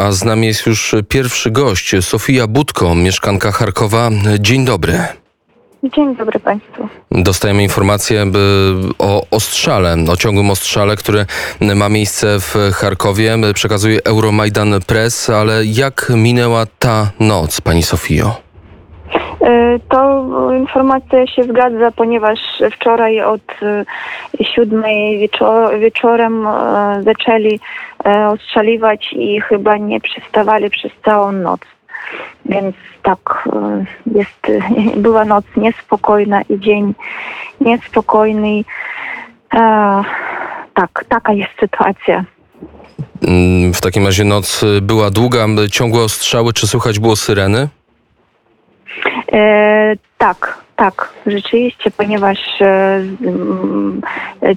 A z nami jest już pierwszy gość, Sofia Budko, mieszkanka Charkowa. Dzień dobry. Dzień dobry Państwu. Dostajemy informację o ostrzale, o ciągłym ostrzale, który ma miejsce w Charkowie. Przekazuje Euromajdan Press, ale jak minęła ta noc, Pani Sofio? E, to informacja się zgadza, ponieważ wczoraj od e, siódmej wieczor wieczorem e, zaczęli ostrzeliwać i chyba nie przestawali przez całą noc. Więc tak, jest, była noc niespokojna i dzień niespokojny. Tak, taka jest sytuacja. Mm, w takim razie noc była długa, ciągłe ostrzały, czy słychać było syreny? E, tak, tak, rzeczywiście, ponieważ e,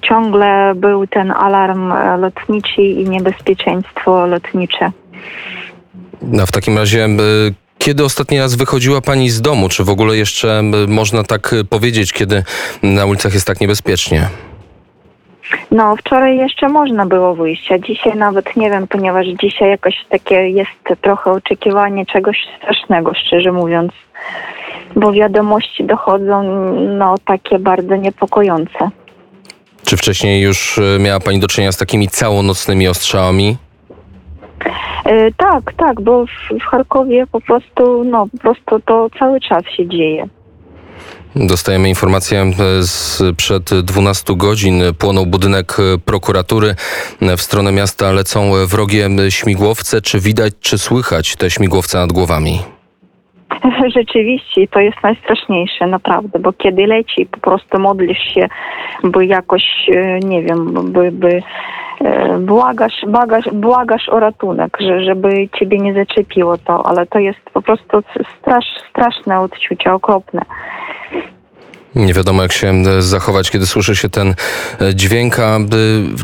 ciągle był ten alarm lotniczy i niebezpieczeństwo lotnicze. No w takim razie, kiedy ostatni raz wychodziła Pani z domu? Czy w ogóle jeszcze można tak powiedzieć, kiedy na ulicach jest tak niebezpiecznie? No, wczoraj jeszcze można było wyjść, a dzisiaj nawet nie wiem, ponieważ dzisiaj jakoś takie jest trochę oczekiwanie czegoś strasznego, szczerze mówiąc bo wiadomości dochodzą no, takie bardzo niepokojące. Czy wcześniej już e, miała Pani do czynienia z takimi całonocnymi ostrzałami? Yy, tak, tak, bo w, w Charkowie po prostu, no, po prostu to cały czas się dzieje. Dostajemy informację sprzed 12 godzin. Płonął budynek prokuratury. W stronę miasta lecą wrogie śmigłowce. Czy widać, czy słychać te śmigłowce nad głowami? Rzeczywiście, to jest najstraszniejsze, naprawdę, bo kiedy leci, po prostu modlisz się, by jakoś, e, nie wiem, by, by e, błagasz, błagasz, błagasz o ratunek, że, żeby ciebie nie zaczepiło to, ale to jest po prostu strasz, straszne odczucie, okropne. Nie wiadomo, jak się zachować, kiedy słyszy się ten e, dźwięk. A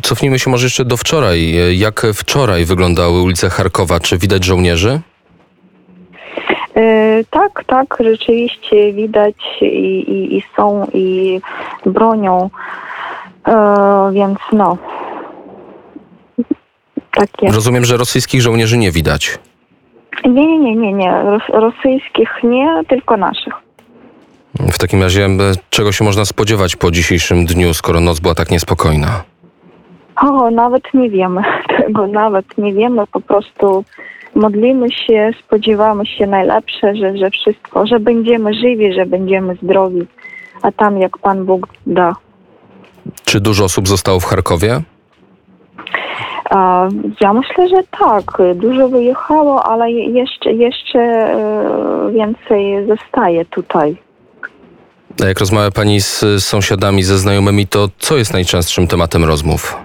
cofnijmy się może jeszcze do wczoraj. Jak wczoraj wyglądały ulice Charkowa? Czy widać żołnierzy? E, tak, tak, rzeczywiście widać i, i, i są i bronią, e, więc no. Takie. Rozumiem, że rosyjskich żołnierzy nie widać. Nie, nie, nie, nie, nie. rosyjskich nie, tylko naszych. W takim razie czego się można spodziewać po dzisiejszym dniu, skoro noc była tak niespokojna? O, nawet nie wiemy tego, nawet nie wiemy. Po prostu modlimy się, spodziewamy się najlepsze, że, że wszystko, że będziemy żywi, że będziemy zdrowi, a tam jak Pan Bóg da. Czy dużo osób zostało w Charkowie? Ja myślę, że tak. Dużo wyjechało, ale jeszcze, jeszcze e, więcej zostaje tutaj. A jak rozmawia Pani z sąsiadami, ze znajomymi, to co jest najczęstszym tematem rozmów?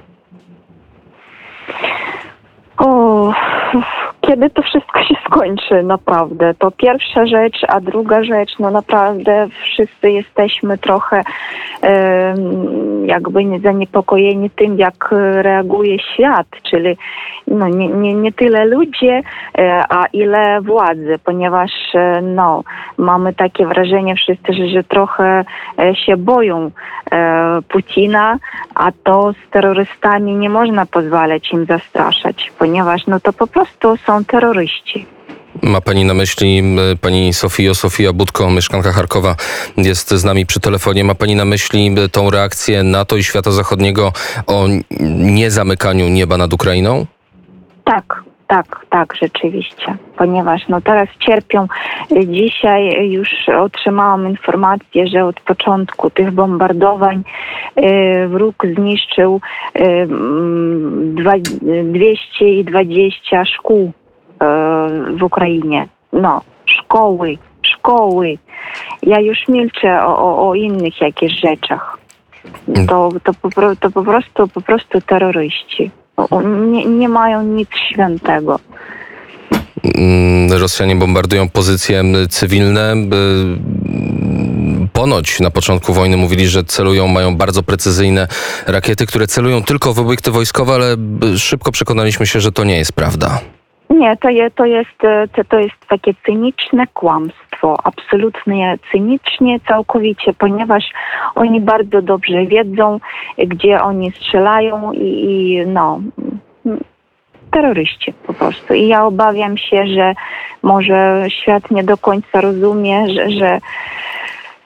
Kiedy to wszystko się skończy, naprawdę. To pierwsza rzecz, a druga rzecz, no naprawdę wszyscy jesteśmy trochę jakby zaniepokojeni tym, jak reaguje świat, czyli no, nie, nie, nie tyle ludzie, e, a ile władze, ponieważ e, no, mamy takie wrażenie wszyscy, że, że trochę e, się boją Putina, a to z terrorystami nie można pozwalać im zastraszać, ponieważ no to po prostu są terroryści. Ma pani na myśli pani Sofio, Sofia Budko, mieszkanka Charkowa, jest z nami przy telefonie. Ma pani na myśli tą reakcję NATO i świata zachodniego o niezamykaniu nieba nad Ukrainą? Tak, tak, tak, rzeczywiście, ponieważ no teraz cierpią. Dzisiaj już otrzymałam informację, że od początku tych bombardowań wróg zniszczył y, 220 szkół w Ukrainie. No, szkoły, szkoły. Ja już milczę o, o, o innych jakichś rzeczach. To, to, po, to po prostu po prostu terroryści. Nie, nie mają nic świętego. Mm, Rosjanie bombardują pozycje cywilne. Ponoć na początku wojny mówili, że celują, mają bardzo precyzyjne rakiety, które celują tylko w obiekty wojskowe, ale szybko przekonaliśmy się, że to nie jest prawda. Nie, to, je, to, jest, e, to, to jest takie cyniczne kłamstwo, absolutnie cynicznie, całkowicie, ponieważ oni bardzo dobrze wiedzą, gdzie oni strzelają i, i no, terroryści po prostu. I ja obawiam się, że może świat nie do końca rozumie, że, że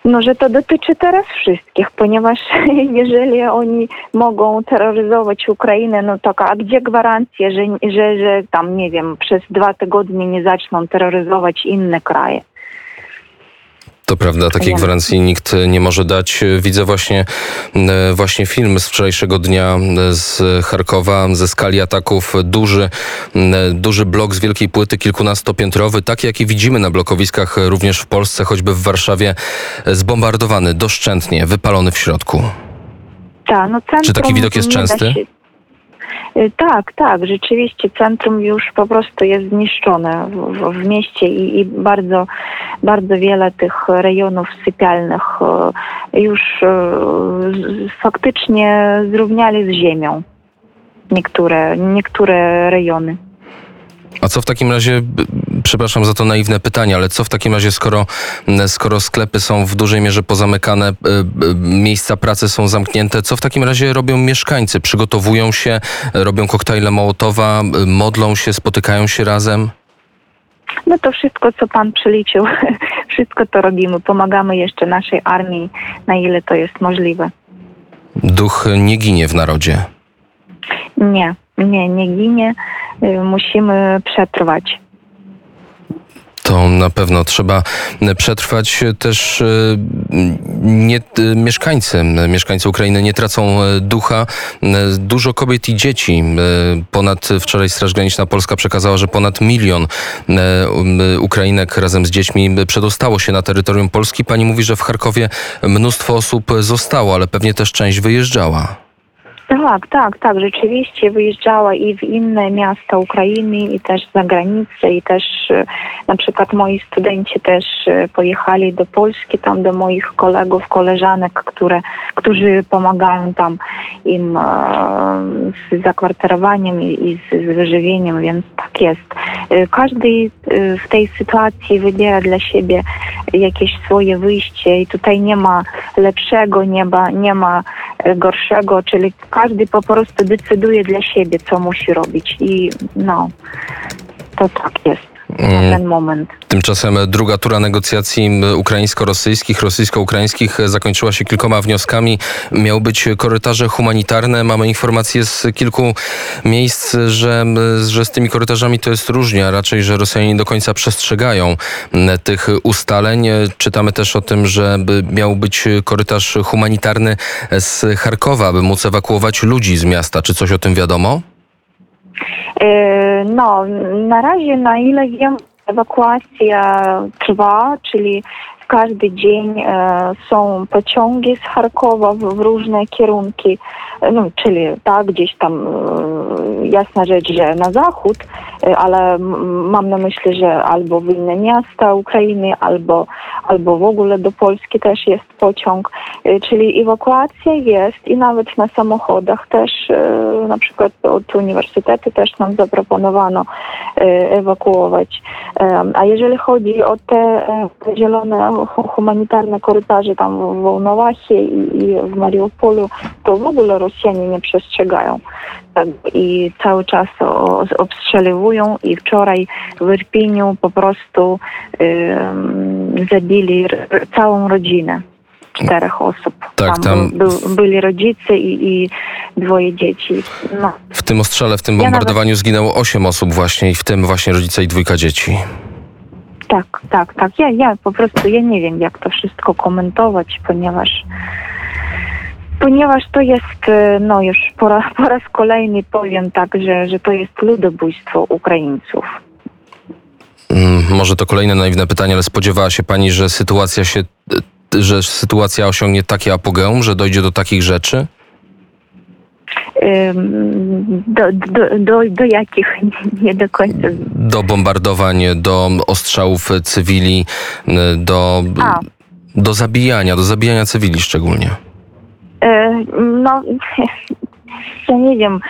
no, że to dotyczy teraz wszystkich, ponieważ jeżeli oni mogą terroryzować Ukrainę, no to a gdzie gwarancje, że, że, że tam, nie wiem, przez dwa tygodnie nie zaczną terroryzować inne kraje? To prawda, takiej gwarancji nikt nie może dać. Widzę właśnie, e, właśnie film z wczorajszego dnia e, z Charkowa, ze skali ataków. Duży, duży blok z wielkiej płyty, kilkunastopiętrowy, taki jaki widzimy na blokowiskach e, również w Polsce, choćby w Warszawie, e, zbombardowany doszczętnie, wypalony w środku. Tak, no Czy taki widok jest częsty? Y, Tak, tak, rzeczywiście centrum już po prostu jest zniszczone w, w, mieście i, i bardzo, bardzo wiele tych rejonów sypialnych e, już z- faktycznie zrównali z ziemią niektóre, niektóre rejony. A co w takim razie, przepraszam za to naiwne pytanie, ale co w takim razie, skoro, m, skoro sklepy są w dużej mierze pozamykane, e, b- miejsca pracy są zamknięte, co w takim razie robią mieszkańcy? Przygotowują się, robią koktajle Mołotowa, e, modlą się, spotykają się razem? No to wszystko, co pan przeliczył, wszystko to robimy. Pomagamy jeszcze naszej armii, na ile to jest możliwe. Duch nie ginie w narodzie. Nie, nie, nie ginie. Y, Musimy przetrwać. To na pewno trzeba przetrwać też e, nie, e, mieszkańcy, mieszkańcy Ukrainy nie tracą e, ducha. Dużo kobiet i dzieci. Ponad wczoraj Straż Graniczna Polska przekazała, że ponad milion um, Ukrainek razem z dziećmi przedostało się na terytorium Polski. Pani mówi, że w Charkowie mnóstwo osób zostało, ale pewnie też część wyjeżdżała. Tak, tak, tak. Rzeczywiście wyjeżdżała i w inne miasta Ukrainy, i też za granicę, i też e, na przykład moi studenci też e, pojechali do Polski, tam do moich kolegów, koleżanek, które, którzy pomagają tam im e, z zakwaterowaniem i, z, z wyżywieniem, więc tak jest. E, Każdy e, w tej sytuacji wybiera dla siebie jakieś swoje wyjście i tutaj nie ma lepszego, nie ma, nie ma e, gorszego, czyli każdy po prostu decyduje dla siebie, co musi robić i no, to tak jest na Mm. ten moment. Tymczasem druga tura negocjacji ukraińsko-rosyjskich, rosyjsko-ukraińskich zakończyła się kilkoma wnioskami. Miały być korytarze humanitarne. Mamy informacje z kilku miejsc, że, że z tymi korytarzami to jest różnie, a raczej, że Rosjanie nie do końca przestrzegają tych ustaleń. Czytamy też o tym, że miał być korytarz humanitarny z Charkowa, by móc ewakuować ludzi z miasta. Czy coś o tym wiadomo? E, No, na razie, na ile wiem, ewakuacja trwa, czyli każdy dzień e, są pociągi z Charkowa w, różne kierunki, e, no, czyli tak, gdzieś tam e, jasna rzecz, że na zachód, ale mam na myśli, że albo w inne miasta Ukrainy, albo, albo w ogóle do Polski też jest pociąg, czyli ewakuacja jest i nawet na samochodach też, na przykład od uniwersytetu też nam zaproponowano ewakuować. A jeżeli chodzi o te zielone humanitarne korytarze tam w Wołnowacie i, i w Mariupolu, to w ogóle Rosjanie nie przestrzegają. Tak, I cały czas obstrzeliwują i wczoraj w Irpiniu po prostu em, zabili całą rodzinę. Czterech osób. Tak, tam- Był, był, byli rodzice i, i dwoje dzieci. No. W tym ostrzale, w tym Ja nawet- bombardowaniu zginęło osiem osób właśnie i w tym właśnie rodzice i dwójka dzieci. Tak, tak, tak. Ja, ja po prostu ja nie wiem, jak to wszystko komentować, ponieważ ponieważ to jest, e, no już po raz, po raz kolejny powiem tak, że, że to jest ludobójstwo Ukraińców. Mm, Może to kolejne naiwne pytanie, ale spodziewała się pani, że sytuacja się, e, że sytuacja osiągnie takie apogeum, że dojdzie do takich rzeczy? Do, do, do, do jakich nie do końca. Do bombardowań, do ostrzałów cywili, do, A. do zabijania, do zabijania cywili szczególnie. E, No, ja nie wiem,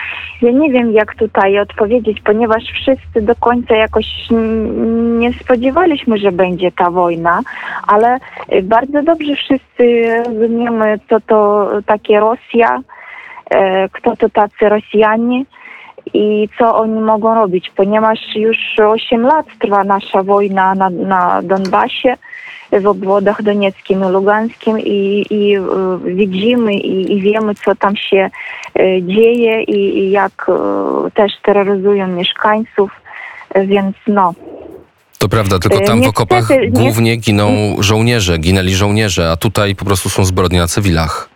ja nie wiem jak tutaj odpowiedzieć, ponieważ wszyscy do końca jakoś nie spodziewaliśmy, że będzie ta wojna, ale bardzo dobrze wszyscy rozumiemy, co to takie Rosja, kto to tacy Rosjanie i co oni mogą robić, ponieważ już 8 lat trwa nasza wojna na, na Donbasie, w obwodach donieckim i lugańskim i, i e, widzimy i, i wiemy, co tam się e, dzieje i, i jak e, też terroryzują mieszkańców, E, więc no, To prawda, tylko E, tam w okopach nie- głównie giną żołnierze, ginęli żołnierze, a tutaj po prostu są zbrodnie na cywilach.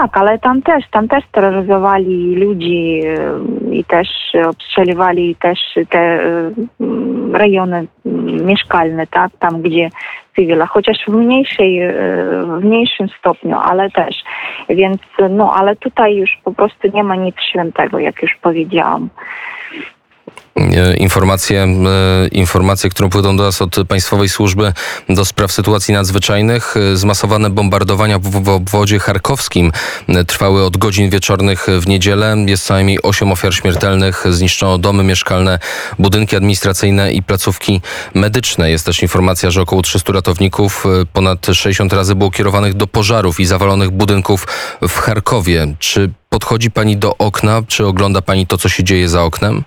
Tak, ale tam też, tam też terroryzowali ludzi e, i też obstrzeliwali też te e, m, rejony m, mieszkalne, tak, tam gdzie cywila, chociaż w mniejszej, e, w mniejszym stopniu, ale też. Więc no, ale tutaj już po prostu nie ma nic świętego, jak już powiedziałam. E, Informacje, e, informacje, które płyną do nas od Państwowej Służby do Spraw Sytuacji Nadzwyczajnych. e, Zmasowane bombardowania w, w obwodzie charkowskim trwały od godzin wieczornych w niedzielę. Jest co najmniej 8 ofiar śmiertelnych. Zniszczono domy mieszkalne, budynki administracyjne i placówki medyczne. Jest też informacja, że około 300 ratowników, ponad 60 razy było kierowanych do pożarów i zawalonych budynków w Charkowie. Czy podchodzi Pani do okna? Czy ogląda Pani to, co się dzieje za oknem?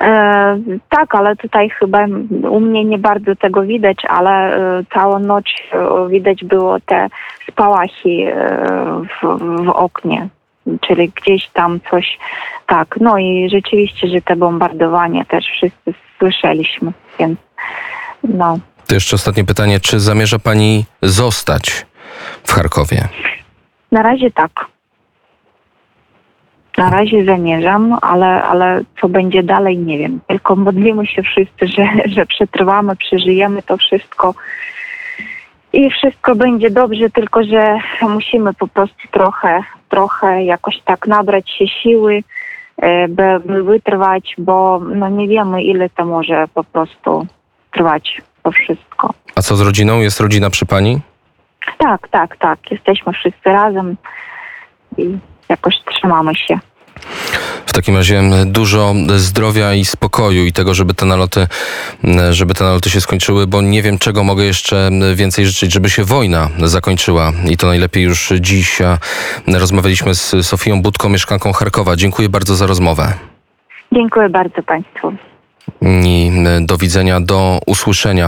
E, tak, ale tutaj chyba u mnie nie bardzo tego widać, ale e, całą noc e, widać było te spałachy w, w oknie, czyli gdzieś tam coś, tak. No i rzeczywiście, że te bombardowania też wszyscy słyszeliśmy, więc no. To jeszcze ostatnie pytanie. Czy zamierza pani zostać w Charkowie? Na razie tak. Na razie zamierzam, ale, ale co będzie dalej, nie wiem. Tylko modlimy się wszyscy, że, że przetrwamy, przeżyjemy to wszystko i wszystko będzie dobrze, tylko że musimy po prostu trochę, trochę jakoś tak nabrać się siły, e, by, by wytrwać, bo no nie wiemy, ile to może po prostu trwać to wszystko. A co z rodziną? Jest rodzina przy pani? Tak, tak, tak. Jesteśmy wszyscy razem i jakoś trzymamy się. W takim razie dużo zdrowia i spokoju i tego, żeby te naloty, żeby te naloty się skończyły, bo nie wiem, czego mogę jeszcze więcej życzyć, żeby się wojna zakończyła i to najlepiej już dziś. Rozmawialiśmy z Sofią Budką, mieszkanką Charkowa. Dziękuję bardzo za rozmowę. Dziękuję bardzo Państwu. I do widzenia, do usłyszenia.